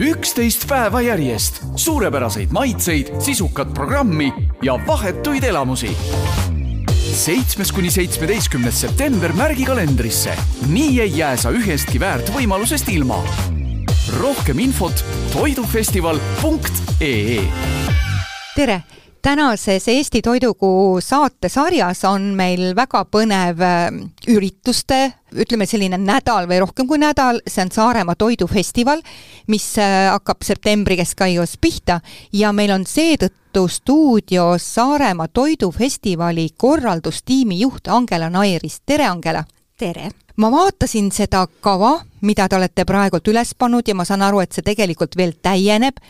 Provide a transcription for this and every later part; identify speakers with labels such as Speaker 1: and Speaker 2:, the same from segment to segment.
Speaker 1: üksteist päeva järjest suurepäraseid maitseid, sisukat programmi ja vahetuid elamusi. seitsmes kuni seitsmeteistkümnes september märgi kalendrisse. nii ei jää sa ühestki väärt võimalusest ilma. rohkem infot toidufestival.ee
Speaker 2: tere tänases Eesti Toidukuu saatesarjas on meil väga põnev äh, ürituste, ütleme selline nädal või rohkem kui nädal, see on Saaremaa Toidufestival, mis äh, hakkab septembri keskpaigas pihta ja meil on seetõttu stuudios Saaremaa Toidufestivali korraldustiimi juht Angela Nairis, tere Angela!
Speaker 3: tere!
Speaker 2: Ma vaatasin seda kava, mida te olete praegult üles pannud ja ma saan aru, et see tegelikult veel täieneb,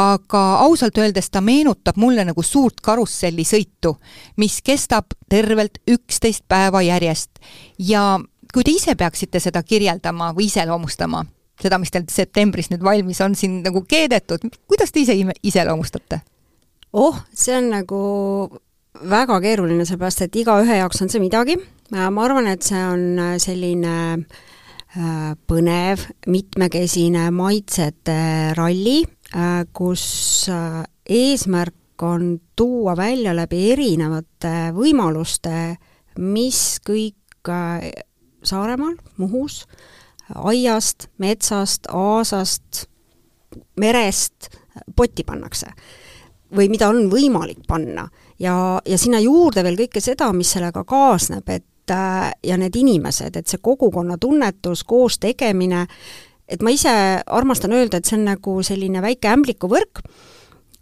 Speaker 2: aga ausalt öeldes ta meenutab mulle nagu suurt karussellisõitu, mis kestab tervelt üksteist päeva järjest. ja kui te ise peaksite seda kirjeldama või iseloomustama, seda, mis teil septembris nüüd valmis on siin nagu keedetud, kuidas te ise iseloomustate?
Speaker 3: oh, see on nagu väga keeruline, sellepärast et igaühe jaoks on see midagi ma arvan, et see on äh, selline äh, põnev, mitmekesine maitsete ralli, kus eesmärk on tuua välja läbi erinevate võimaluste, mis kõik Saaremaal, Muhus, aiast, metsast, aasast, merest potti pannakse või mida on võimalik panna. Ja, ja sinna juurde veel kõike seda, mis sellega kaasneb, et Äh, ja need inimesed, et see kogukonna tunnetus, koos tegemine, et ma ise armastan öelda, et see on nagu selline väike ämblikuvõrk,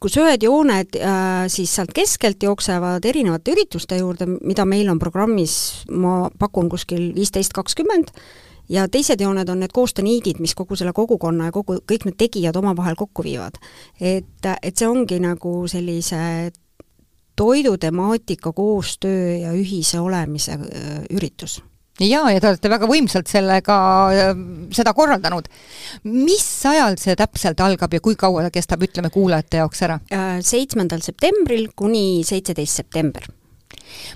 Speaker 3: kus ühed jooned äh, siis sealt keskelt jooksevad erinevate ürituste juurde, mida meil on programmis, ma pakun kuskil viisteist, kakskümmend, ja teised jooned on need koostööniidid, mis kogu selle kogukonna ja kogu, kõik need tegijad omavahel kokku viivad. et, et see ongi nagu sellise toidutemaatika koostöö ja ühise olemise äh, üritus
Speaker 2: jaa, ja te olete väga võimsalt sellega, äh, seda korraldanud. mis ajal see täpselt algab ja kui kaua ta kestab, ütleme kuulajate jaoks ära?
Speaker 3: Äh, seitsmendal septembril kuni seitseteist september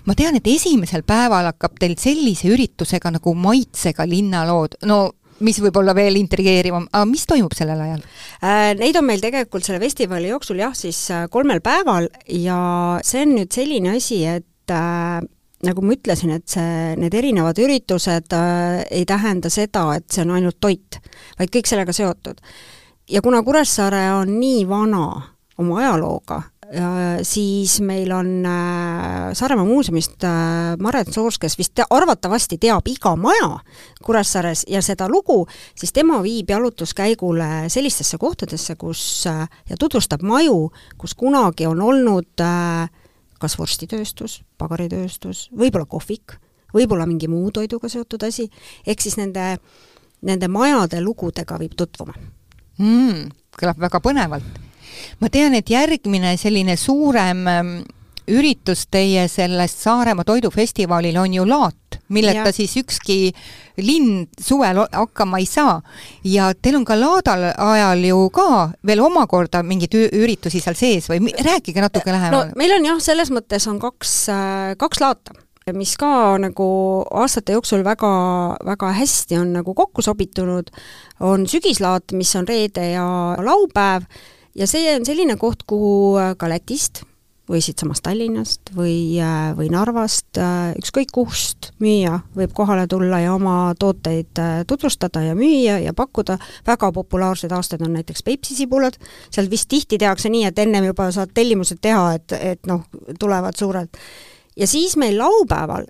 Speaker 2: ma tean, et esimesel päeval hakkab teil sellise üritusega nagu Maitsega linnalood, no mis võib olla veel intrigeerivam, aga mis toimub sellel ajal?
Speaker 3: Äh, neid on meil tegelikult selle festivali jooksul jah, siis äh, kolmel päeval ja see on nüüd selline asi, et äh, nagu ma ütlesin, et see, need erinevad üritused äh, ei tähenda seda, et see on ainult toit, vaid kõik sellega seotud. ja kuna Kuressaare on nii vana oma ajalooga, siis meil on äh, Saaremaa muuseumist äh, Maret Soors, kes vist te, arvatavasti teab iga maja Kuressaares ja seda lugu, siis tema viib jalutuskäigule sellistesse kohtadesse, kus äh, ja tutvustab maju, kus kunagi on olnud kas vorstitööstus, pagaritööstus, võib-olla kohvik, võib-olla mingi muu toiduga seotud asi, ehk siis nende, nende majade lugudega viib tutvuma
Speaker 2: mm,. kõlab väga põnevalt ma tean, et järgmine selline suurem ähm, üritus teie sellest Saaremaa toidufestivalil on ju laat, milleta siis ükski linn suvel hakkama ei saa. ja teil on ka laadal ajal ju ka veel omakorda mingeid üritusi seal sees või rääkige natuke lähemalt.
Speaker 3: no meil on jah, selles mõttes on kaks, äh, kaks laata mis ka nagu aastate jooksul väga, väga hästi on nagu kokku sobitunud, on sügislaat, mis on reede ja laupäev ja see on selline koht, kuhu äh, ka Lätist või siitsamast Tallinnast või, äh, või Narvast, äh, ükskõik kust müüja võib kohale tulla ja oma tooteid tutvustada ja müüa ja pakkuda, väga populaarsed aastad on näiteks Peipsi sibulad, seal vist tihti tehakse nii, et ennem juba saad tellimused teha, et, et noh, tulevad suured. Ja siis meil laupäeval,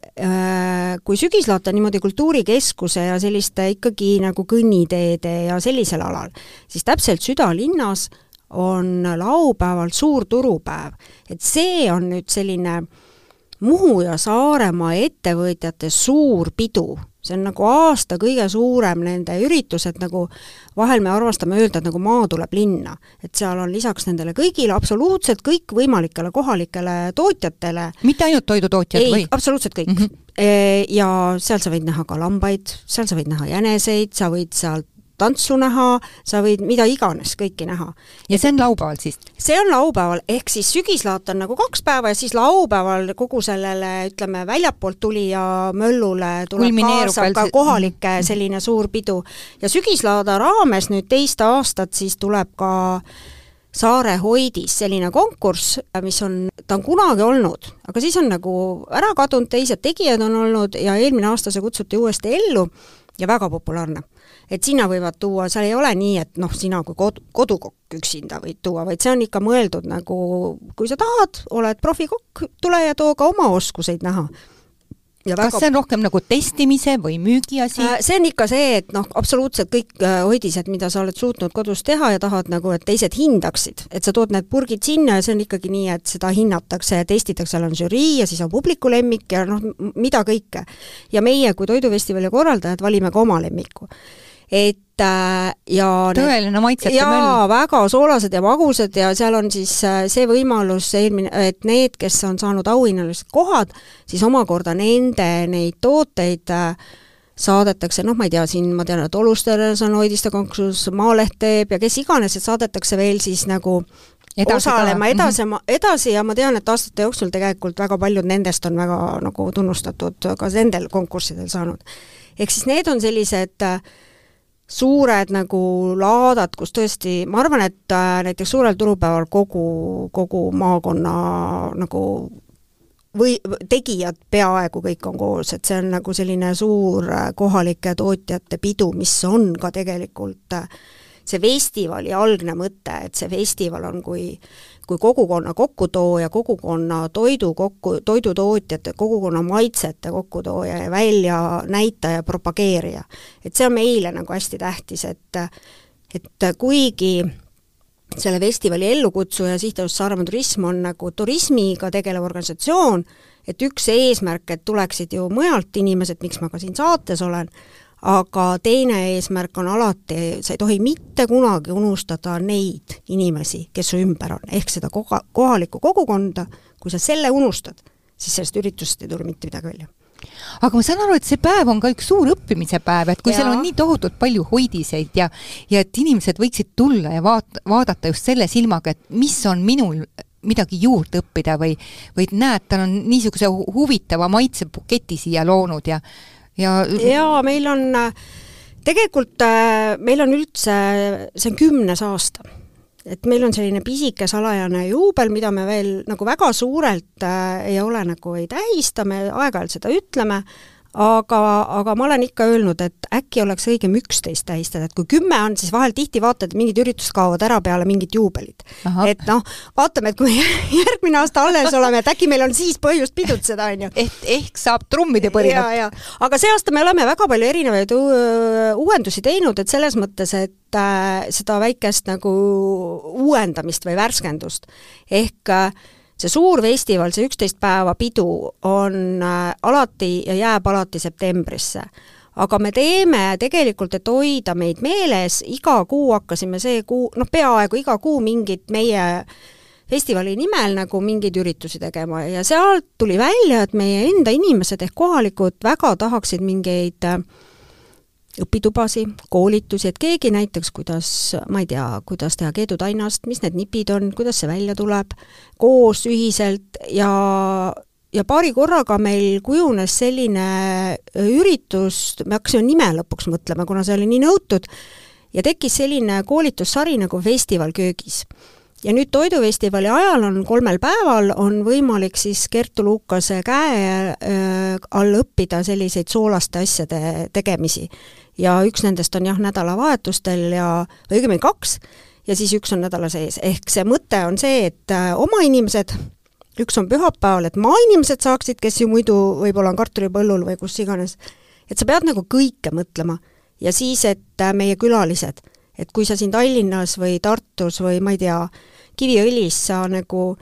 Speaker 3: kui sügislaat on niimoodi kultuurikeskuse ja selliste ikkagi nagu kõnniteede ja sellisel alal, siis täpselt südalinnas on laupäeval suur turupäev. et see on nüüd selline Muhu ja Saaremaa ettevõtjate suur pidu, see on nagu aasta kõige suurem nende üritus, et nagu vahel me armastame öelda, et nagu maa tuleb linna. et seal on lisaks nendele kõigile absoluutselt kõikvõimalikele kohalikele tootjatele
Speaker 2: mitte ainult toidutootjad või?
Speaker 3: absoluutselt kõik mm. -hmm. ja seal sa võid näha ka lambaid, seal sa võid näha jäneseid, sa võid sealt tantsu näha, sa võid mida iganes kõiki näha.
Speaker 2: ja see on laupäeval siis?
Speaker 3: see on laupäeval, ehk siis sügislaat on nagu kaks päeva ja siis laupäeval kogu sellele, ütleme, väljapoolt tulija möllule tuleb kaasa ka kohalike mhm. selline suur pidu. ja sügislaada raames nüüd teist aastat siis tuleb ka Saare hoidis selline konkurss, mis on, ta on kunagi olnud, aga siis on nagu ära kadunud, teised tegijad on olnud ja eelmine aasta see kutsuti uuesti ellu ja väga populaarne. Et sinna võivad tuua, seal ei ole nii, et noh, sina kui kod-, kodukokk üksinda võid tuua, vaid see on ikka mõeldud nagu, kui sa tahad, oled profikokk, tule ja too ka oma oskuseid näha
Speaker 2: kas väga... see on rohkem nagu testimise või müügi asi?
Speaker 3: Äh, see on ikka see, et noh, absoluutselt kõik äh, hoidised, mida sa oled suutnud kodus teha ja tahad nagu, et teised hindaksid, et sa tood need purgid sinna ja see on ikkagi nii, et seda hinnatakse ja testitakse, seal on žürii ja siis on publiku lemmik ja noh, mida kõike. ja meie kui Toidufestivali korraldajad valime ka oma lemmiku et äh, ja
Speaker 2: tõeline maitsete
Speaker 3: möll. jaa, väga soolased ja magusad ja seal on siis äh, see võimalus eelmine, et need, kes on saanud auhinnalised kohad, siis omakorda nende neid tooteid äh, saadetakse, noh, ma ei tea, siin ma tean, et Olusteres on Oidiste konkurss, Maaleht teeb ja kes iganes, et saadetakse veel siis nagu edasi osalema ka. edasi mm, -hmm. edasi ja ma tean, et aastate jooksul tegelikult väga paljud nendest on väga nagu tunnustatud ka nendel konkurssidel saanud. ehk siis need on sellised äh, suured nagu laadad, kus tõesti, ma arvan, et äh, näiteks suurel turupäeval kogu, kogu maakonna nagu või tegijad peaaegu kõik on koos, et see on nagu selline suur äh, kohalike tootjate pidu, mis on ka tegelikult äh, see festivali algne mõte, et see festival on kui kui kogukonna kokkutooja, kogukonna toidu kokku, toidutootjate, kogukonna maitsete kokkutooja ja väljanäitaja, propageerija. et see on meile nagu hästi tähtis, et et kuigi selle festivali ellukutsuja Sihtasutus Saaremaa Turism on nagu turismiga tegelev organisatsioon, et üks eesmärk, et tuleksid ju mujalt inimesed, miks ma ka siin saates olen, aga teine eesmärk on alati, sa ei tohi mitte kunagi unustada neid inimesi, kes su ümber on, ehk seda koga-, kohalikku kogukonda, kui sa selle unustad, siis sellest üritusest ei tule mitte midagi välja
Speaker 2: aga ma saan aru, et see päev on ka üks suur õppimise päev, et kui ja. seal on nii tohutult palju hoidiseid ja ja et inimesed võiksid tulla ja vaat-, vaadata just selle silmaga, et mis on minul midagi juurde õppida või või et näed, tal on niisuguse huvitava maitsebuketi siia loonud ja
Speaker 3: ja jaa, meil on, tegelikult äh, meil on üldse, see on kümnes aasta. et meil on selline pisike salajane juubel, mida me veel nagu väga suurelt äh, ei ole nagu, ei tähista, me aeg-ajalt seda ütleme, aga, aga ma olen ikka öelnud, et äkki oleks õigem üksteist tähistada, et kui kümme on, siis vahel tihti vaatad, et mingid üritused kaovad ära peale mingit juubelit. et noh, vaatame, et kui järgmine aasta alles oleme, et äkki meil on siis põhjust pidutseda, on ju.
Speaker 2: ehk, ehk saab trummide põrinat.
Speaker 3: aga see aasta me oleme väga palju erinevaid uuendusi teinud, et selles mõttes, et äh, seda väikest nagu uuendamist või värskendust ehk äh, see suur festival, see üksteist päeva pidu on äh, alati ja jääb alati septembrisse. aga me teeme tegelikult, et hoida meid meeles, iga kuu hakkasime see kuu, noh peaaegu iga kuu mingit meie festivali nimel nagu mingeid üritusi tegema ja sealt tuli välja, et meie enda inimesed ehk kohalikud väga tahaksid mingeid äh, õpitubasi, koolitusi, et keegi näiteks, kuidas, ma ei tea, kuidas teha keedutainast, mis need nipid on, kuidas see välja tuleb, koos ühiselt ja ja paari korraga meil kujunes selline üritus, me hakkasime nime lõpuks mõtlema, kuna see oli nii nõutud, ja tekkis selline koolitussari nagu Festival köögis. Ja nüüd Toidufestivali ajal on kolmel päeval, on võimalik siis Kertu Lukase käe äh, all õppida selliseid soolaste asjade tegemisi ja üks nendest on jah, nädalavahetustel ja, õigemini kaks, ja siis üks on nädala sees, ehk see mõte on see, et äh, oma inimesed, üks on pühapäeval, et maainimesed saaksid, kes ju muidu võib-olla on kartulipõllul või kus iganes, et sa pead nagu kõike mõtlema. ja siis, et äh, meie külalised, et kui sa siin Tallinnas või Tartus või ma ei tea, Kiviõlis sa nagu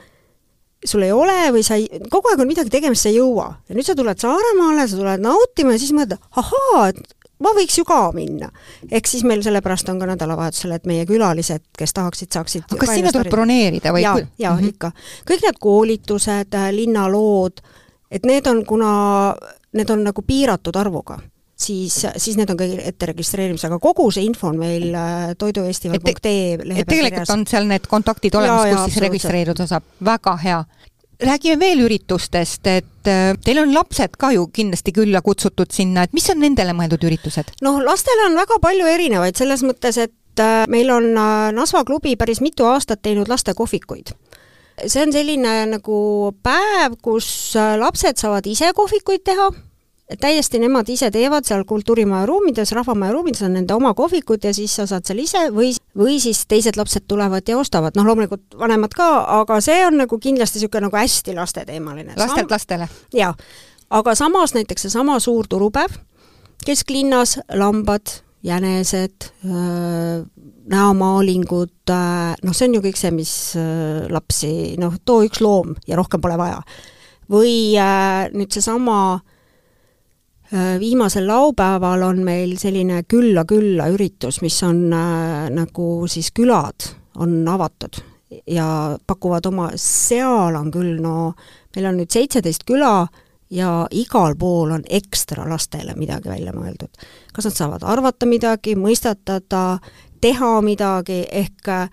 Speaker 3: sul ei ole või sa ei, kogu aeg on midagi tegemist, sa ei jõua. ja nüüd sa tuled Saaremaale, sa tuled nautima ja siis mõtled, ahaa, et ma võiks ju ka minna. ehk siis meil sellepärast on ka nädalavahetusel, et meie külalised, kes tahaksid, saaksid
Speaker 2: aga kas sinna tuleb broneerida või?
Speaker 3: jaa, jaa mm, -hmm. ikka. kõik need koolitused, äh, linnalood, et need on, kuna need on nagu piiratud arvuga siis, siis need on kõik ette registreerimisel, aga kogu see info on meil äh, toidufestival.ee lehe
Speaker 2: peal tegelikult on seal need kontaktid olemas, kus siis registreeruda saab, väga hea räägime veel üritustest, et äh, teil on lapsed ka ju kindlasti külla kutsutud sinna, et mis on nendele mõeldud üritused?
Speaker 3: noh, lastele on väga palju erinevaid, selles mõttes, et äh, meil on äh, Nasva klubi päris mitu aastat teinud lastekohvikuid. see on selline nagu päev, kus lapsed saavad ise kohvikuid teha täiesti nemad ise teevad seal kultuurimaja ruumides, Rahvamaja ruumides on nende oma kohvikud ja siis sa saad seal ise või, või siis teised lapsed tulevad ja ostavad, noh loomulikult vanemad ka, aga see on nagu kindlasti niisugune nagu hästi lasteteemaline.
Speaker 2: lastelt lastele?
Speaker 3: jaa, aga samas näiteks seesama suur turupäev, kesklinnas lambad, jänesed, näomaalingud, noh, see on ju kõik see, mis lapsi, noh, too üks loom ja rohkem pole vaja. või nüüd seesama äh, Äh, viimasel laupäeval on meil selline külla külla üritus, mis on äh, nagu siis külad on avatud ja pakuvad oma, seal on küll no, meil on nüüd seitseteist küla ja igal pool on ekstra lastele midagi välja mõeldud. kas nad saavad arvata midagi, mõistatada, teha midagi, ehk äh,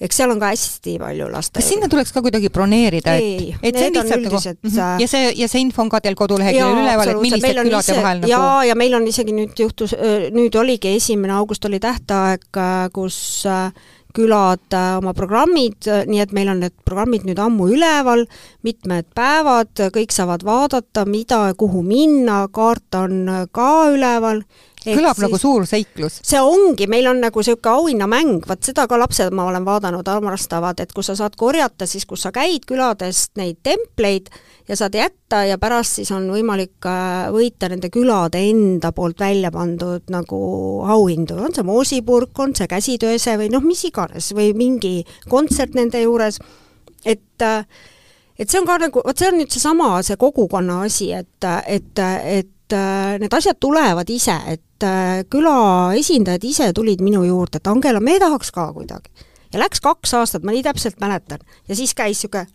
Speaker 3: eks seal on ka hästi palju laste
Speaker 2: kas sinna tuleks ka kuidagi broneerida,
Speaker 3: et, et see on lihtsalt
Speaker 2: üldised nagu, ja see, ja see info on ka teil koduleheküljel üleval, et millised külade ise, vahel nagu
Speaker 3: jaa, ja meil on isegi nüüd juhtus, nüüd oligi esimene august oli tähtaeg, kus külad oma programmid, nii et meil on need programmid nüüd ammu üleval, mitmed päevad, kõik saavad vaadata, mida, kuhu minna, kaart on ka üleval
Speaker 2: kõlab siis, nagu suur seiklus.
Speaker 3: see ongi, meil on nagu niisugune auhinnamäng, vaat seda ka lapsed, ma olen vaadanud, armastavad, et kus sa saad korjata siis, kus sa käid küladest neid templeid ja saad jätta ja pärast siis on võimalik äh, võita nende külade enda poolt välja pandud nagu auhindu, on see moosipurk, on see käsitööse või noh, mis iganes, või mingi kontsert nende juures, et äh, et see on ka nagu, vot see on nüüd seesama, see kogukonna asi, et, et, et äh, need asjad tulevad ise, et äh, küla esindajad ise tulid minu juurde, et Angela, me tahaks ka kuidagi. ja läks kaks aastat, ma nii täpselt mäletan, ja siis käis niisugune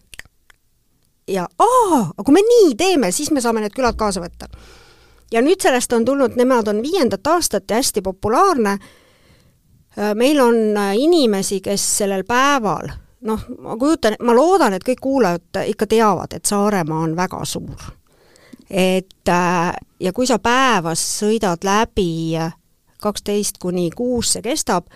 Speaker 3: ja aa, kui me nii teeme, siis me saame need külad kaasa võtta. ja nüüd sellest on tulnud, nemad on viiendat aastat ja hästi populaarne, äh, meil on äh, inimesi, kes sellel päeval noh, ma kujutan, ma loodan, et kõik kuulajad ikka teavad, et Saaremaa on väga suur et äh, ja kui sa päevas sõidad läbi kaksteist kuni kuus see kestab,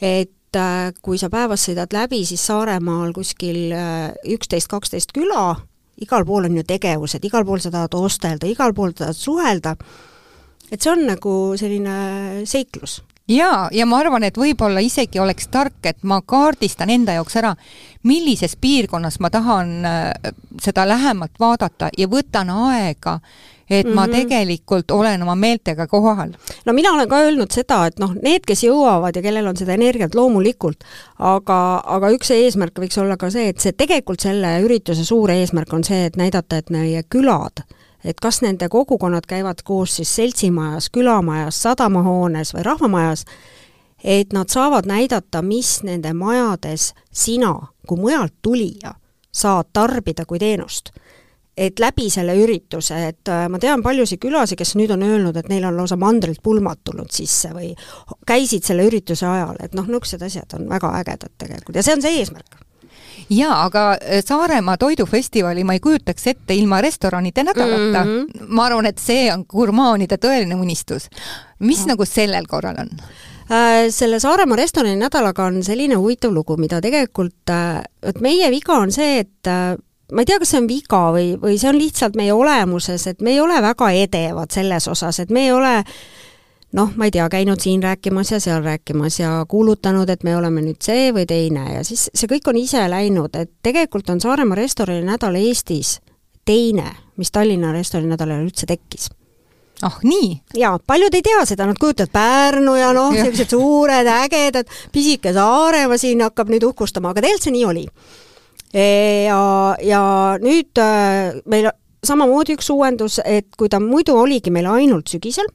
Speaker 3: et äh, kui sa päevas sõidad läbi, siis Saaremaal kuskil äh, üksteist, kaksteist küla, igal pool on ju tegevused, igal pool sa tahad ostelda, igal pool tahad suhelda, et see on nagu selline seiklus
Speaker 2: jaa, ja ma arvan, et võib-olla isegi oleks tark, et ma kaardistan enda jaoks ära, millises piirkonnas ma tahan äh, seda lähemalt vaadata ja võtan aega, et mm -hmm. ma mhm. tegelikult olen oma meeltega kohal.
Speaker 3: no mina olen ka öelnud seda, et noh, need, kes jõuavad ja kellel on seda energiat, loomulikult, aga, aga üks eesmärk võiks olla ka see, et see tegelikult selle ürituse suur eesmärk on see, et näidata, et meie külad et kas nende kogukonnad käivad koos siis seltsimajas, külamajas, sadamahoones või rahvamajas, et nad saavad näidata, mis nende majades sina kui mujalt tulija saad tarbida kui teenust. et läbi selle ürituse, et äh, ma tean paljusid külasid, kes nüüd on öelnud, et neil on lausa mandrilt pulmad tulnud sisse või käisid selle ürituse ajal, et noh, niisugused asjad on väga ägedad tegelikult. Ja see on see eesmärk
Speaker 2: jaa, aga äh, Saaremaa toidufestivali ma ei kujutaks ette ilma restoranide nädalata mm. -hmm. ma arvan, et see on gurmaanide tõeline unistus. mis no. nagu sellel korral on?
Speaker 3: Äh, selle Saaremaa restorani nädalaga on selline huvitav lugu, mida tegelikult, äh, et meie viga on see, et ma ei tea, kas see on viga või, või see on lihtsalt meie olemuses, et me ei ole väga edevad selles osas, et me ei ole noh, ma ei tea, käinud siin rääkimas ja seal rääkimas ja kuulutanud, et me oleme nüüd see või teine ja siis see kõik on ise läinud, et tegelikult on Saaremaa restorani nädal Eestis teine, mis Tallinna restorani nädalal üldse tekkis
Speaker 2: ah oh, nii?
Speaker 3: jaa, paljud ei tea seda, nad kujutavad Pärnu ja noh, sellised suured, ägedad, pisike Saaremaa siin hakkab nüüd uhkustama, aga tegelikult see nii oli. E, ja, ja nüüd äh, meil samamoodi üks uuendus, et kui ta muidu oligi meil ainult sügisel,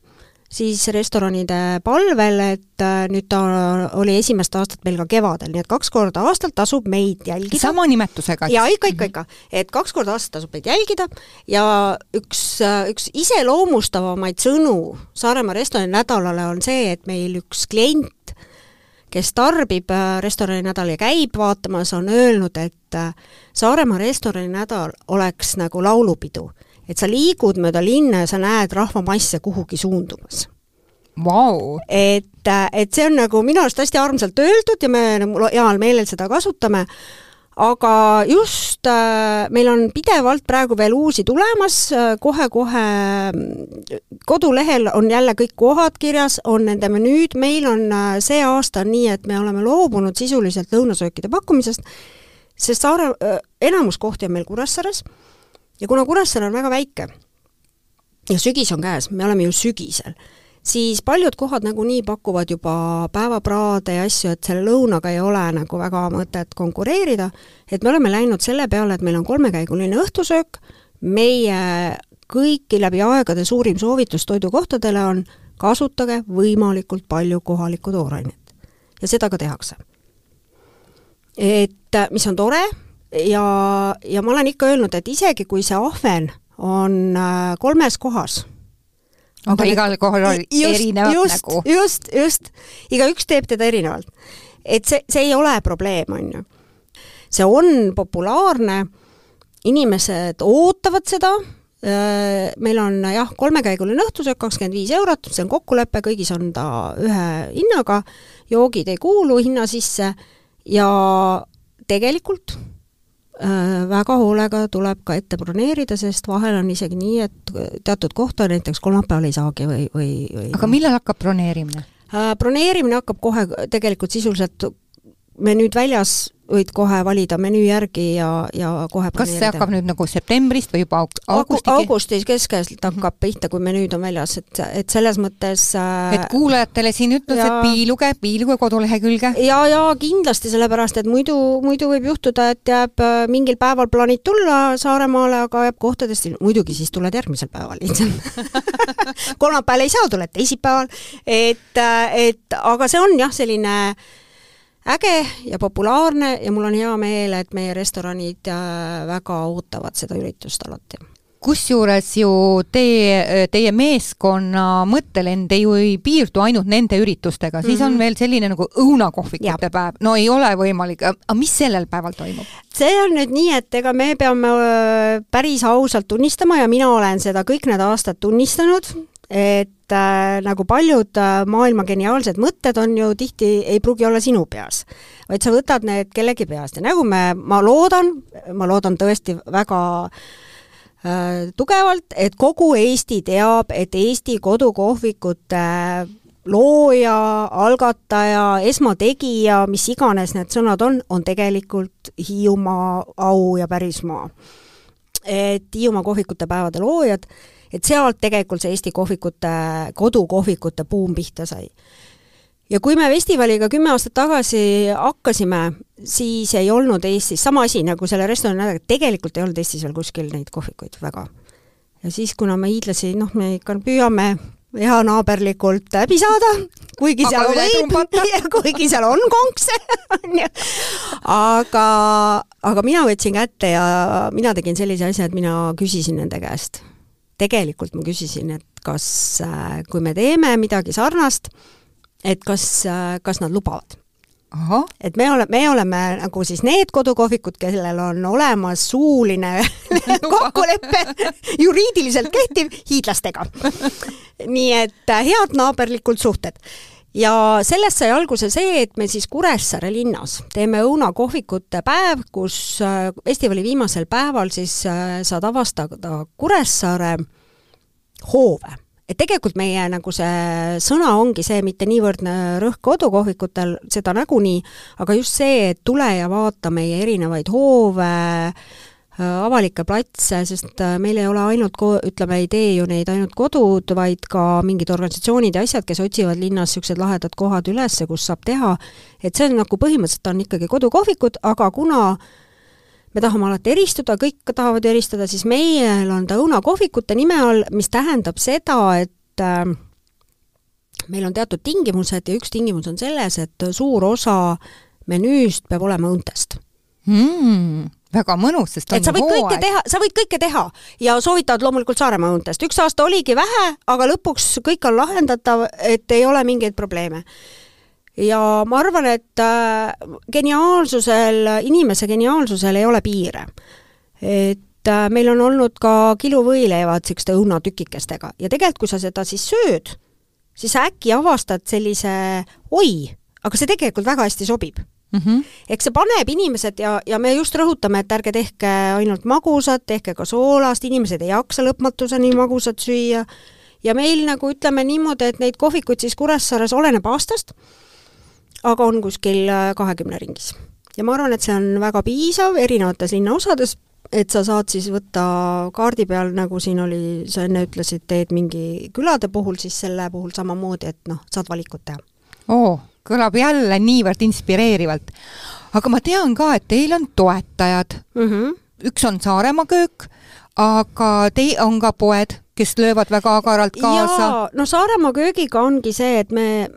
Speaker 3: siis restoranide palvel, et äh, nüüd ta oli esimest aastat meil ka kevadel, nii et kaks korda aastal tasub meid jälgida.
Speaker 2: sama nimetusega?
Speaker 3: jaa, ikka, ikka, ikka. et kaks korda aastas tasub meid jälgida ja üks, äh, üks iseloomustavamaid sõnu Saaremaa restorani nädalale on see, et meil üks klient, kes tarbib äh, restorani nädal ja käib vaatamas, on öelnud, et Saaremaa restorani nädal oleks nagu laulupidu et sa liigud mööda linna ja sa näed rahvamasse kuhugi suundumas.
Speaker 2: Wow..
Speaker 3: et, et see on nagu minu arust hästi armsalt öeldud ja me nagu heal meelel seda kasutame, aga just äh, meil on pidevalt praegu veel uusi tulemas äh,, kohe-kohe kodulehel on jälle kõik kohad kirjas, on nende menüüd, meil on äh, see aasta nii, et me oleme loobunud sisuliselt lõunasöökide pakkumisest, sest Saare äh,, enamus kohti on meil Kuressaares äh,, ja kuna Kuressaare on väga väike ja sügis on käes, me oleme ju sügisel, siis paljud kohad nagunii pakuvad juba päevapraade ja asju, et selle lõunaga ei ole nagu väga mõtet konkureerida, et me oleme läinud selle peale, et meil on kolmekäiguline õhtusöök, meie kõiki läbi aegade suurim soovitus toidukohtadele on kasutage võimalikult palju kohalikku toorainet. ja seda ka tehakse. et mis on tore, ja, ja ma olen ikka öelnud, et isegi kui see ahven on äh, kolmes kohas,
Speaker 2: on ta igal kohal erinevat
Speaker 3: just,
Speaker 2: nägu?
Speaker 3: just, just, igaüks teeb teda erinevalt. et see, see ei ole probleem, on ju. see on populaarne, inimesed ootavad seda, äh, meil on jah, kolmekäiguline õhtusöök, kakskümmend viis eurot, see on kokkulepe, kõigis on ta ühe hinnaga, joogid ei kuulu hinna sisse. Ja tegelikult väga hoolega tuleb ka ette broneerida, sest vahel on isegi nii, et teatud kohta näiteks kolmapäeval ei saagi või, või, või
Speaker 2: aga millal hakkab broneerimine?
Speaker 3: Äh, broneerimine hakkab kohe tegelikult sisuliselt menüüd väljas võid kohe valida menüü järgi ja, ja kohe
Speaker 2: kas see hakkab nüüd nagu septembrist või juba augustiki?
Speaker 3: augustis keskelt hakkab mm -hmm. pihta, kui menüüd on väljas, et, et selles mõttes
Speaker 2: äh, et kuulajatele siin ütles, et piiluge, piiluge kodulehekülge?
Speaker 3: ja, ja kindlasti, sellepärast et muidu, muidu võib juhtuda, et jääb äh, mingil päeval plaanid tulla Saaremaale, aga jääb kohtadest, muidugi siis tuled järgmisel päeval lihtsalt kolmapäeval ei saa, tuled teisipäeval, et, äh, et aga see on jah, selline äh, äge ja populaarne ja mul on hea meel, et meie restoranid äh, väga ootavad seda üritust alati
Speaker 2: kusjuures ju teie, teie meeskonna mõttelend ju ei piirdu ainult nende üritustega, siis mm -hmm. on mhm. veel selline nagu õunakohvikute päev, no ei ole võimalik, aga mis sellel päeval toimub?
Speaker 3: see on nüüd nii, et ega me peame äh, päris ausalt tunnistama ja mina olen seda kõik need aastad tunnistanud, et äh, nagu paljud äh, maailma geniaalsed mõtted on ju tihti, ei pruugi olla sinu peas, vaid sa võtad need kellegi peast ja nagu me, ma loodan, ma loodan tõesti väga äh, tugevalt, et kogu Eesti teab, et Eesti kodukohvikute looja, algataja, esmategija, mis iganes need sõnad on, on tegelikult Hiiumaa au ja pärismaa. et Hiiumaa kohvikute päevade loojad et sealt tegelikult see Eesti kohvikute, kodukohvikute buum pihta sai. ja kui me festivaliga kümme aastat tagasi hakkasime, siis ei olnud Eestis, sama asi nagu selle restorani nädalaga, tegelikult ei olnud Eestis veel kuskil neid kohvikuid väga. ja siis, kuna me hiidlasi, noh, me ikka püüame heanaaberlikult läbi saada, kuigi seal võib, kuigi seal on konkse, on ju. aga, aga mina võtsin kätte ja mina tegin sellise asja, et mina küsisin nende käest tegelikult ma küsisin, et kas, äh, kui me teeme midagi sarnast, et kas, äh, kas nad lubavad. et me oleme, me oleme nagu siis need kodukohvikud, kellel on olemas suuline kokkulepe, juriidiliselt kehtiv, hiidlastega. nii et äh, head naaberlikud suhted ja sellest sai alguse see, et me siis Kuressaare linnas teeme õunakohvikute päev, kus äh, festivali viimasel päeval siis äh, saad avastada Kuressaare hoove. et tegelikult meie nagu see sõna ongi see, mitte niivõrd rõhk kodukohvikutel, seda nagunii, aga just see, et tule ja vaata meie erinevaid hoove, avalikke platse, sest äh, meil ei ole ainult ko-, ütleme, ei tee ju neid ainult kodud, vaid ka mingid organisatsioonid ja asjad, kes otsivad linnas niisugused lahedad kohad üles, kus saab teha, et see on nagu põhimõtteliselt on ikkagi kodukohvikud, aga kuna me tahame alati eristuda, kõik tahavad eristada, siis meil on ta õunakohvikute nime all, mis tähendab seda, et äh, meil on teatud tingimused ja üks tingimus on selles, et suur osa menüüst peab olema õuntest
Speaker 2: mm,. Väga mõnus, sest
Speaker 3: et sa võid hooaeg. kõike teha, sa võid kõike teha ja soovitavad loomulikult Saaremaa õuntest. üks aasta oligi vähe, aga lõpuks kõik on lahendatav, et ei ole mingeid probleeme ja ma arvan, et äh, geniaalsusel, inimese geniaalsusel ei ole piire. et äh, meil on olnud ka kiluvõileivad niisuguste õunatükikestega ja tegelikult, kui sa seda siis sööd, siis sa äkki avastad sellise oi, aga see tegelikult väga hästi sobib mm. -hmm. eks see paneb inimesed ja, ja me just rõhutame, et ärge tehke ainult magusat, tehke ka soolast, inimesed ei jaksa lõpmatuseni magusat süüa, ja meil nagu ütleme niimoodi, et neid kohvikuid siis Kuressaares oleneb aastast, aga on kuskil äh, kahekümne ringis. ja ma arvan, et see on väga piisav erinevates linnaosades, et sa saad siis võtta kaardi peal, nagu siin oli, sa enne ütlesid, teed mingi külade puhul, siis selle puhul samamoodi, et noh, saad valikut teha.
Speaker 2: oo kõlab jälle niivõrd inspireerivalt. aga ma tean ka, et teil on toetajad mm. -hmm. üks on Saaremaa köök, aga te-, on ka poed, kes löövad väga agaralt kaasa.
Speaker 3: no Saaremaa köögiga ongi see, et me,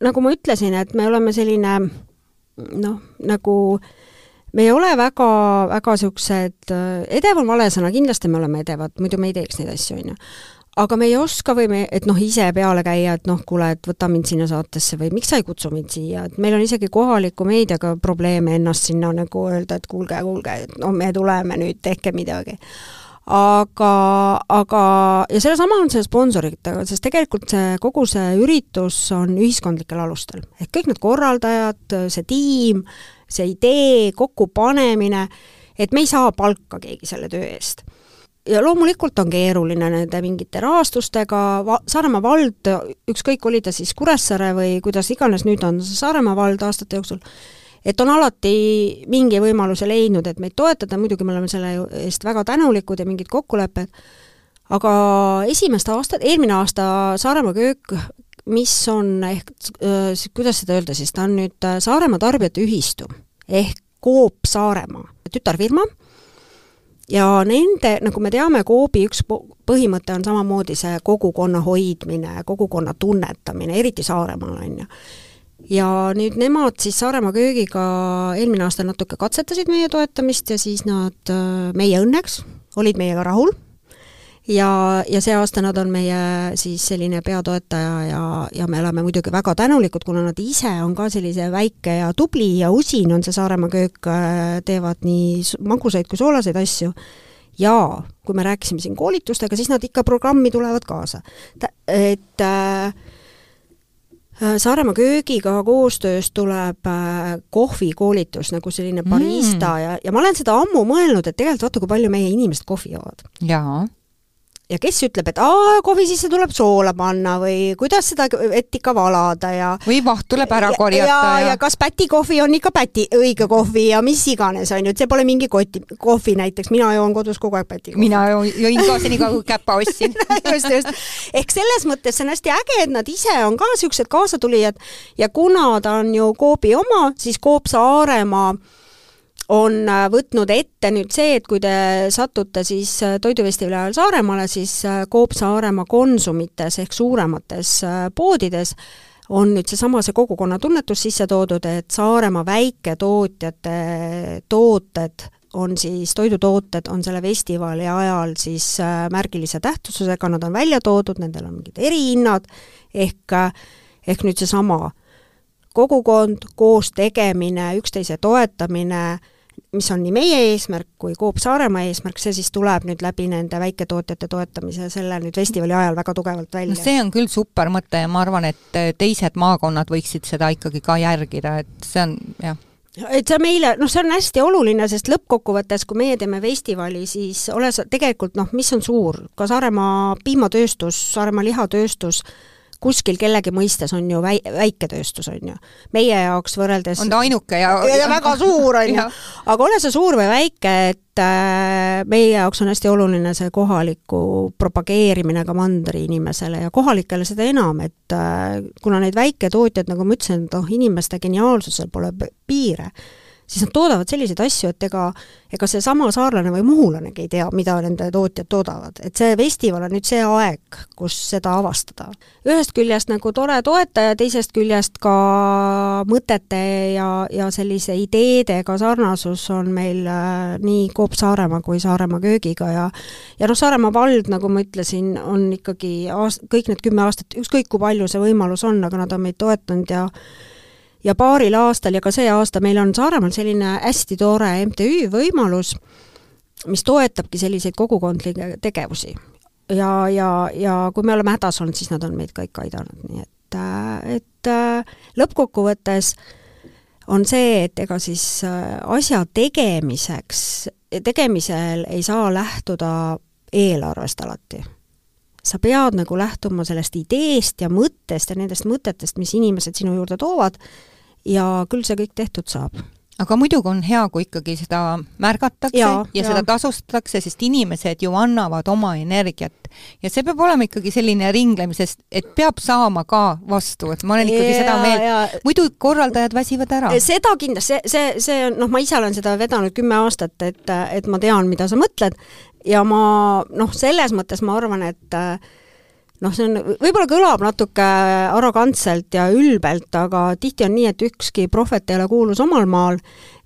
Speaker 3: nagu ma ütlesin, et me oleme selline noh, nagu me ei ole väga, väga niisugused, edev on vale sõna, kindlasti me oleme edevad, muidu me ei teeks neid asju, on ju aga me ei oska või me, et noh, ise peale käia, et noh, kuule, et võta mind sinna saatesse või miks sa ei kutsu mind siia, et meil on isegi kohaliku meediaga probleeme ennast sinna nagu öelda, et kuulge, kuulge, et no me tuleme nüüd, tehke midagi. aga, aga, ja sellesama on see sponsoritega, sest tegelikult see, kogu see üritus on ühiskondlikel alustel. ehk kõik need korraldajad, see tiim, see idee, kokkupanemine, et me ei saa palka keegi selle töö eest ja loomulikult on keeruline nende mingite rahastustega, Saaremaa vald, ükskõik, oli ta siis Kuressaare või kuidas iganes nüüd on Saaremaa vald aastate jooksul, et on alati mingi võimaluse leidnud, et meid toetada, muidugi me oleme selle eest väga tänulikud ja mingid kokkulepped, aga esimest aastat, eelmine aasta Saaremaa köök, mis on ehk, kuidas seda öelda siis, ta on nüüd Saaremaa Tarbijate Ühistu ehk Coop Saaremaa tütarfirma ja nende, nagu me teame, Coopi üks põhimõte on samamoodi see kogukonna hoidmine, kogukonna tunnetamine, eriti Saaremaal, on ju. ja nüüd nemad siis Saaremaa köögiga eelmine aasta natuke katsetasid meie toetamist ja siis nad meie õnneks olid meiega rahul ja, ja see aasta nad on meie siis selline peatoetaja ja, ja me oleme muidugi väga tänulikud, kuna nad ise on ka sellise väike ja tubli ja usin on see Saaremaa köök, äh, teevad nii magusaid kui soolaseid asju, ja kui me rääkisime siin koolitustega, siis nad ikka programmi tulevad kaasa. et äh, äh, Saaremaa köögiga koostöös tuleb äh, kohvikoolitus nagu selline barista mm. ja, ja ma olen seda ammu mõelnud, et tegelikult vaata, kui palju meie inimesed kohvi joovad.
Speaker 2: jaa
Speaker 3: ja kes ütleb, et aa, kohvi sisse tuleb soola panna või kuidas seda vett ikka valada ja
Speaker 2: või vaht tuleb ära korjata
Speaker 3: ja, ja, ja kas pätikohvi on ikka päti, õige kohvi ja mis iganes, on ju, et see pole mingi koti, kohvi näiteks, mina joon kodus kogu aeg pätikohvi.
Speaker 2: mina jõin ka senikaua, kui käpa ostsin
Speaker 3: just, just. ehk selles mõttes see on hästi äge, et nad ise on ka niisugused kaasatulijad ja kuna ta on ju Coopi oma, siis Coop Saaremaa on äh, võtnud ette nüüd see, et kui te satute siis äh, Toidufestivali ajal Saaremaale, siis äh, Coop Saaremaa Konsumites ehk suuremates poodides on nüüd seesama, see kogukonnatunnetus sisse toodud, et Saaremaa väiketootjate tooted on siis, toidutooted on selle festivali ajal siis märgilise tähtsusega, nad on välja toodud, nendel on mingid erihinnad, ehk, ehk nüüd seesama kogukond, koos tegemine, üksteise toetamine, mis on nii meie eesmärk kui Coop Saaremaa eesmärk, see siis tuleb nüüd läbi nende väiketootjate toetamise selle nüüd festivali ajal väga tugevalt välja.
Speaker 2: no see on küll super mõte ja ma arvan, et teised maakonnad võiksid seda ikkagi ka järgida, et see on jah
Speaker 3: et see meile, noh, see on hästi oluline, sest lõppkokkuvõttes, kui meie teeme festivali, siis ole sa tegelikult noh, mis on suur, ka Saaremaa piimatööstus, Saaremaa lihatööstus, kuskil kellegi mõistes on ju väi-, väiketööstus, on ju. meie jaoks võrreldes
Speaker 2: on ta ainuke ja
Speaker 3: ja, ja väga suur, on ju. aga ole see suur või väike, et äh, meie jaoks on hästi oluline see kohaliku propageerimine ka mandri inimesele ja kohalikele seda enam, et äh, kuna neid väiketootjaid, nagu ma ütlesin, et noh, inimeste geniaalsusel pole piire, siis nad toodavad selliseid asju, et ega, ega seesama saarlane või muhulanegi ei tea, mida nende tootjad toodavad. et see festival on nüüd see aeg, kus seda avastada. ühest küljest nagu tore toetaja, teisest küljest ka mõtete ja, ja sellise ideedega sarnasus on meil äh, nii Coop Saaremaa kui Saaremaa köögiga ja ja noh, Saaremaa vald, nagu ma ütlesin, on ikkagi aast-, kõik need kümme aastat, ükskõik kui palju see võimalus on, aga nad on meid toetanud ja ja paaril aastal ja ka see aasta meil on Saaremaal selline hästi tore MTÜ võimalus, mis toetabki selliseid kogukondlikke tegevusi. ja, ja, ja kui me oleme hädas olnud, siis nad on meid kõik aidanud, nii et, et lõppkokkuvõttes on see, et ega siis asja tegemiseks, tegemisel ei saa lähtuda eelarvest alati sa pead nagu lähtuma sellest ideest ja mõttest ja nendest mõtetest, mis inimesed sinu juurde toovad ja küll see kõik tehtud saab.
Speaker 2: Aga muidugi on hea, kui ikkagi seda märgatakse ja, ja, ja seda tasustatakse, sest inimesed ju annavad oma energiat. ja see peab olema ikkagi selline ringlemisest, et peab saama ka vastu, et ma olen ikkagi ja, seda meelt, muidu korraldajad väsivad ära.
Speaker 3: seda kindlasti, see, see, see on, noh, ma ise olen seda vedanud kümme aastat, et, et ma tean, mida sa mõtled. Ja ma noh, selles mõttes ma arvan, et äh, noh, see on, võib-olla kõlab natuke arrogantselt ja ülbelt, aga tihti on nii, et ükski prohvet ei ole kuulus omal maal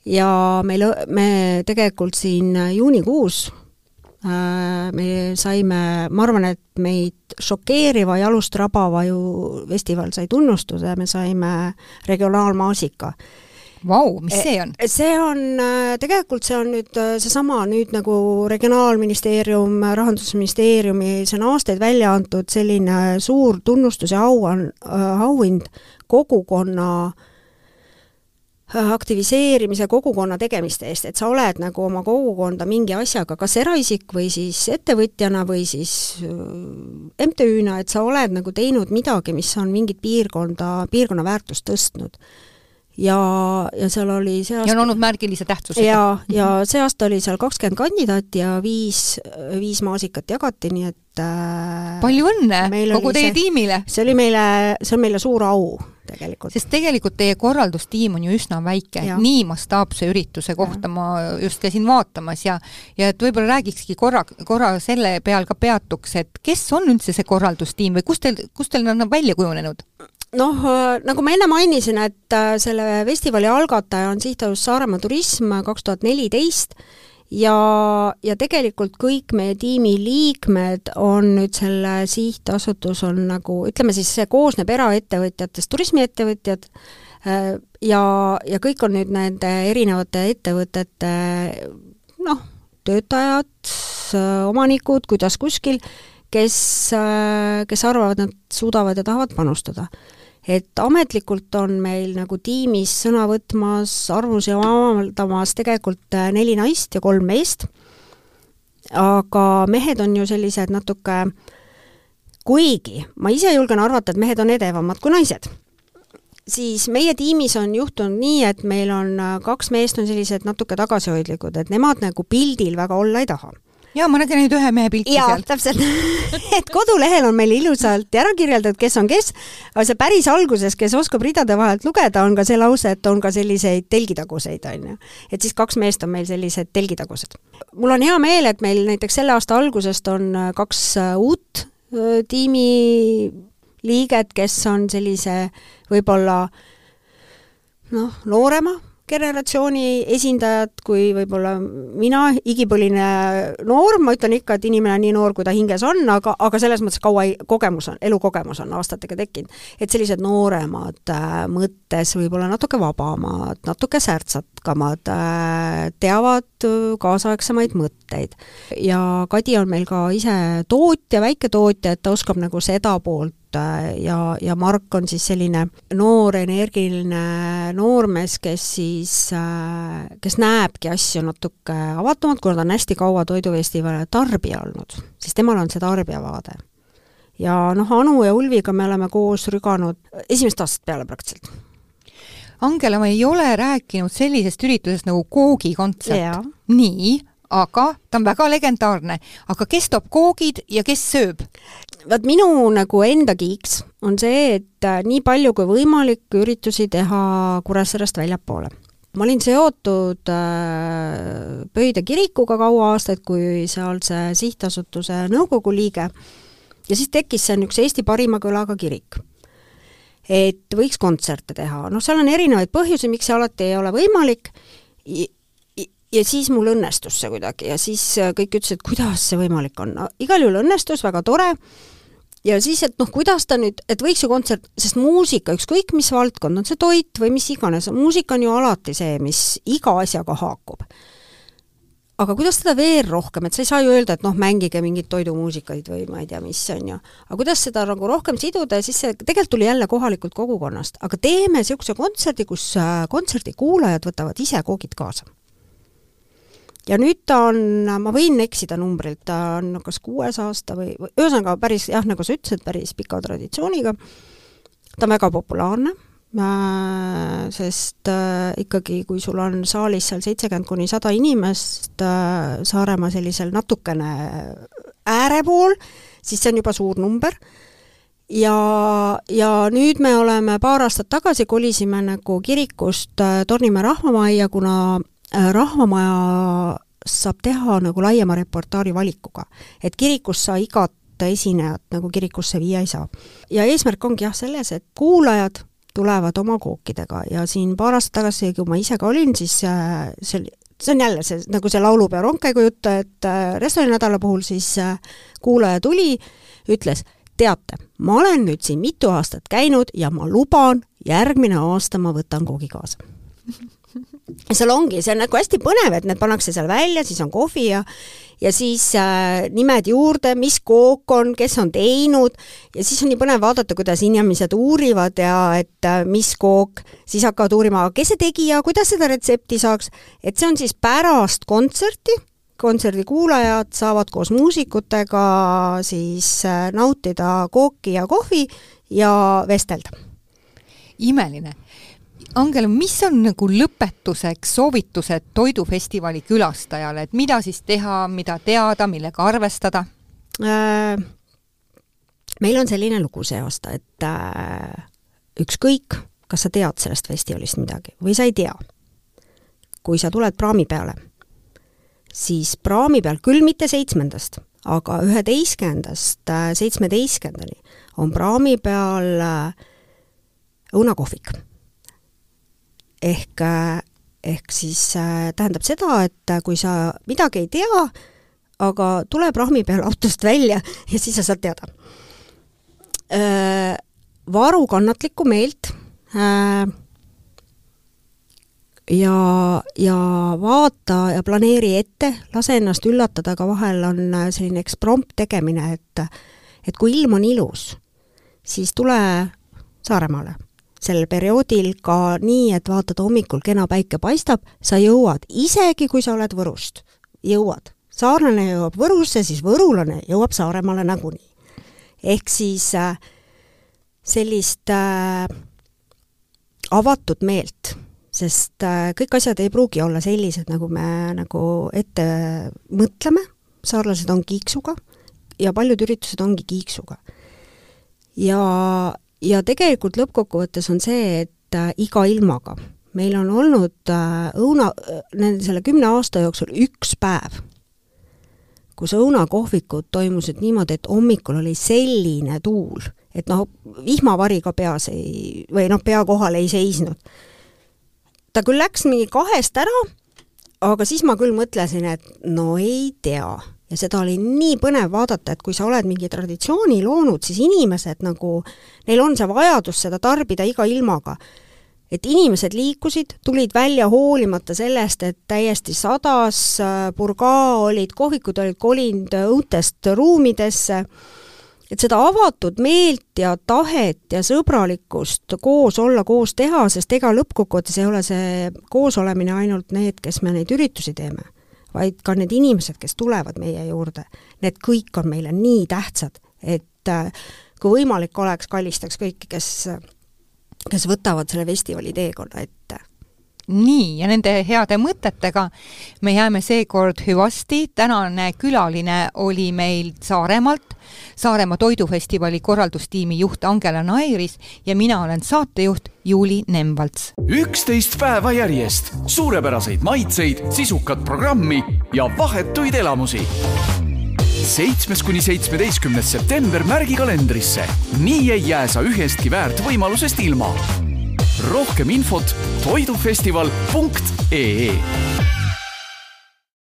Speaker 3: ja meil, me tegelikult siin juunikuus äh, me saime, ma arvan, et meid šokeeriva, jalust rabava ju festival sai tunnustuse, me saime regionaalmaasika
Speaker 2: Vau, mis see on?
Speaker 3: see on, äh, tegelikult see on nüüd äh, seesama nüüd nagu Regionaalministeerium, Rahandusministeeriumi, see on aastaid välja antud selline suur tunnustus ja au on äh,, auhind kogukonna aktiviseerimise, kogukonna tegemiste eest, et sa oled nagu oma kogukonda mingi asjaga, kas eraisik või siis ettevõtjana või siis MTÜ-na, et sa oled nagu teinud midagi, mis on mingit piirkonda, piirkonna väärtust tõstnud ja, ja seal oli see aasta
Speaker 2: ja on olnud märgilise tähtsusega.
Speaker 3: ja, ja see aasta oli seal kakskümmend kandidaati ja viis, viis maasikat jagati, nii et äh,
Speaker 2: palju õnne kogu teie see, tiimile!
Speaker 3: see oli meile, see on meile suur au tegelikult.
Speaker 2: sest tegelikult teie korraldustiim on ju üsna väike, nii mastaapse ürituse kohta ja. ma just käisin vaatamas ja ja et võib-olla räägikski korra, korra selle peal ka peatuks, et kes on üldse see korraldustiim või kust teil, kust teil on välja kujunenud?
Speaker 3: Noh, äh, nagu ma enne mainisin, et äh, selle festivali algataja on sihtasutus Saaremaa Turism kaks tuhat neliteist ja, ja tegelikult kõik meie tiimi liikmed on nüüd selle sihtasutus on nagu, ütleme siis, see koosneb eraettevõtjatest, turismiettevõtjad, äh, ja, ja kõik on nüüd nende erinevate ettevõtete noh, töötajad, omanikud, kuidas kuskil, kes, kes arvavad, nad suudavad ja tahavad panustada et ametlikult on meil nagu tiimis sõna võtmas, arvamusi avaldamas tegelikult äh, neli naist ja kolm meest, aga mehed on ju sellised natuke, kuigi ma ise julgen arvata, et mehed on edevamad kui naised, siis meie tiimis on juhtunud nii, et meil on äh, kaks meest on sellised natuke tagasihoidlikud, et nemad nagu pildil väga olla ei taha
Speaker 2: jaa, ma nägin nüüd ühe mehe pilti
Speaker 3: jaa, seal. täpselt et kodulehel on meil ilusalt ära kirjeldatud, kes on kes, aga see päris alguses, kes oskab ridade vahelt lugeda, on ka see lause, et on ka selliseid telgitaguseid, on ju. et siis kaks meest on meil sellised telgitagused. mul on hea meel, et meil näiteks selle aasta algusest on äh, kaks äh, uut äh, tiimi liiget, kes on sellise võib-olla noh, noorema generatsiooni esindajad kui võib-olla mina, igipõline noor, ma ütlen ikka, et inimene on nii noor, kui ta hinges on, aga, aga selles mõttes kaua ei, kogemus on, elukogemus on aastatega tekkinud. et sellised nooremad äh, mõttes võib-olla natuke vabamad, natuke särtsakamad äh,, teavad äh, kaasaegsemaid mõtteid. ja Kadi on meil ka ise tootja, väiketootja, et ta oskab nagu seda poolt Äh, ja, ja Mark on siis selline noor, energiline noormees, kes siis, äh, kes näebki asju natuke avatumalt, kuna ta on hästi kaua Toidufestivali tarbija olnud, siis temal on see tarbijavaade. ja noh, Anu ja Ulviga me oleme koos rüganud esimest aastat peale praktiliselt.
Speaker 2: Angela, ma ei ole rääkinud sellisest üritusest nagu koogikontsert. nii, aga ta on väga legendaarne. aga kes toob koogid ja kes sööb?
Speaker 3: Vaat minu nagu enda kiiks on see, et äh, nii palju kui võimalik üritusi teha Kuressaarest väljapoole. ma olin seotud äh, Pöide kirikuga kaua aastaid kui sealse sihtasutuse nõukogu liige ja siis tekkis see niisuguse Eesti parima kõlaga kirik. et võiks kontserte teha, noh seal on erinevaid põhjusi, miks see alati ei ole võimalik, ja siis mul õnnestus see kuidagi ja siis kõik ütlesid, et kuidas see võimalik on. No,, igal juhul õnnestus, väga tore, ja siis, et noh, kuidas ta nüüd, et võiks ju kontsert, sest muusika, ükskõik mis valdkond, on see toit või mis iganes, muusika on ju alati see, mis iga asjaga haakub. aga kuidas seda veel rohkem, et sa ei saa ju öelda, et noh, mängige mingeid toidumuusikaid või ma ei tea, mis on ju, aga kuidas seda nagu rohkem siduda ja siis see tegelikult tuli jälle kohalikult kogukonnast, aga teeme niisuguse kontserdi, kus äh, kontserdi kuulajad võtavad ise koogid kaasa ja nüüd ta on, ma võin eksida numbrilt, ta on kas kuues aasta või, või ühesõnaga päris jah, nagu sa ütlesid, päris pika traditsiooniga, ta on väga populaarne, äh, sest äh, ikkagi, kui sul on saalis seal seitsekümmend kuni sada inimest äh, Saaremaa sellisel natukene ääre pool, siis see on juba suur number. Ja, ja nüüd me oleme paar aastat tagasi kolisime nagu kirikust Tornimäe rahvamajja, kuna rahvamaja saab teha nagu laiema repertuaari valikuga. et kirikus sa igat esinejat nagu kirikusse viia ei saa. ja eesmärk ongi jah selles, et kuulajad tulevad oma kookidega ja siin paar aastat tagasi, kui ma ise ka olin, siis äh, see oli see on jälle see, nagu see laulupeo ronkega jutt, et äh, restoraninädala puhul siis kuulaja tuli, ütles, teate, ma olen nüüd siin mitu aastat käinud ja ma luban, järgmine aasta ma võtan koogi kaasa seal ongi, see on nagu hästi põnev, et need pannakse seal välja, siis on kohvi ja ja siis äh, nimed juurde, mis kook on, kes on teinud. Ja siis on nii põnev vaadata, kuidas inimesed uurivad ja et äh, mis kook, siis hakkavad uurima, kes see tegi ja kuidas seda retsepti saaks, et see on siis pärast kontserti, kontserdi kuulajad saavad koos muusikutega siis äh, nautida kooki ja kohvi ja vestelda.
Speaker 2: imeline Angela, mis on nagu lõpetuseks soovitused toidufestivali külastajale, et mida siis teha, mida teada, millega arvestada äh,?
Speaker 3: meil on selline lugu see aasta, et äh, ükskõik, kas sa tead sellest festivalist midagi või sa ei tea, kui sa tuled praami peale, siis praami peal, küll mitte seitsmendast, aga üheteistkümnendast äh, seitsmeteistkümnendani on praami peal äh, õunakohvik ehk, ehk siis äh, tähendab seda, et kui sa midagi ei tea, aga tuleb rahmi peal autost välja ja siis sa saad teada. Äh, varu kannatlikku meelt äh, ja, ja vaata ja planeeri ette, lase ennast üllatada, aga vahel on selline eksprompt tegemine, et et kui ilm on ilus, siis tule Saaremaale sellel perioodil ka nii, et vaatad hommikul kena päike paistab, sa jõuad, isegi kui sa oled Võrust, jõuad. saarlane jõuab Võrusse, siis võrulane jõuab Saaremaale nagunii. ehk siis äh, sellist äh, avatud meelt, sest äh, kõik asjad ei pruugi olla sellised, nagu me nagu ette mõtleme, saarlased on kiiksuga ja paljud üritused ongi kiiksuga. ja, ja tegelikult lõppkokkuvõttes on see, et äh, iga ilmaga meil on olnud äh, õuna, nende selle kümne aasta jooksul üks päev, kus õunakohvikud toimusid niimoodi, et hommikul oli selline tuul, et noh, vihmavari ka peas ei, või noh, pea kohal ei seisnud. ta küll läks mingi kahest ära, aga siis ma küll mõtlesin, et no ei tea ja seda oli nii põnev vaadata, et kui sa oled mingi traditsiooni loonud, siis inimesed nagu, neil on see vajadus seda tarbida iga ilmaga. et inimesed liikusid, tulid välja hoolimata sellest, et täiesti sadas, purgaa olid, kohvikud olid kolinud õuntest ruumidesse, et seda avatud meelt ja tahet ja sõbralikkust koos olla, koos teha, sest ega lõppkokkuvõttes ei ole see koosolemine ainult need, kes me neid üritusi teeme vaid ka need inimesed, kes tulevad meie juurde, need kõik on meile nii tähtsad, et äh, kui võimalik oleks, kallistaks kõiki, kes, kes võtavad selle festivali teekonna ette.
Speaker 2: Nii, ja nende heade mõtetega me jääme seekord hüvasti, tänane külaline oli meil Saaremaalt, Saaremaa Toidufestivali korraldustiimi juht Angela Nairis ja mina olen saatejuht Juuli Nemvalts.
Speaker 1: üksteist päeva järjest suurepäraseid maitseid, sisukat programmi ja vahetuid elamusi seitsmes kuni seitsmeteistkümnes september märgi kalendrisse. nii ei jää sa ühestki väärt võimalusest ilma. Rohkem infot toidufestival.ee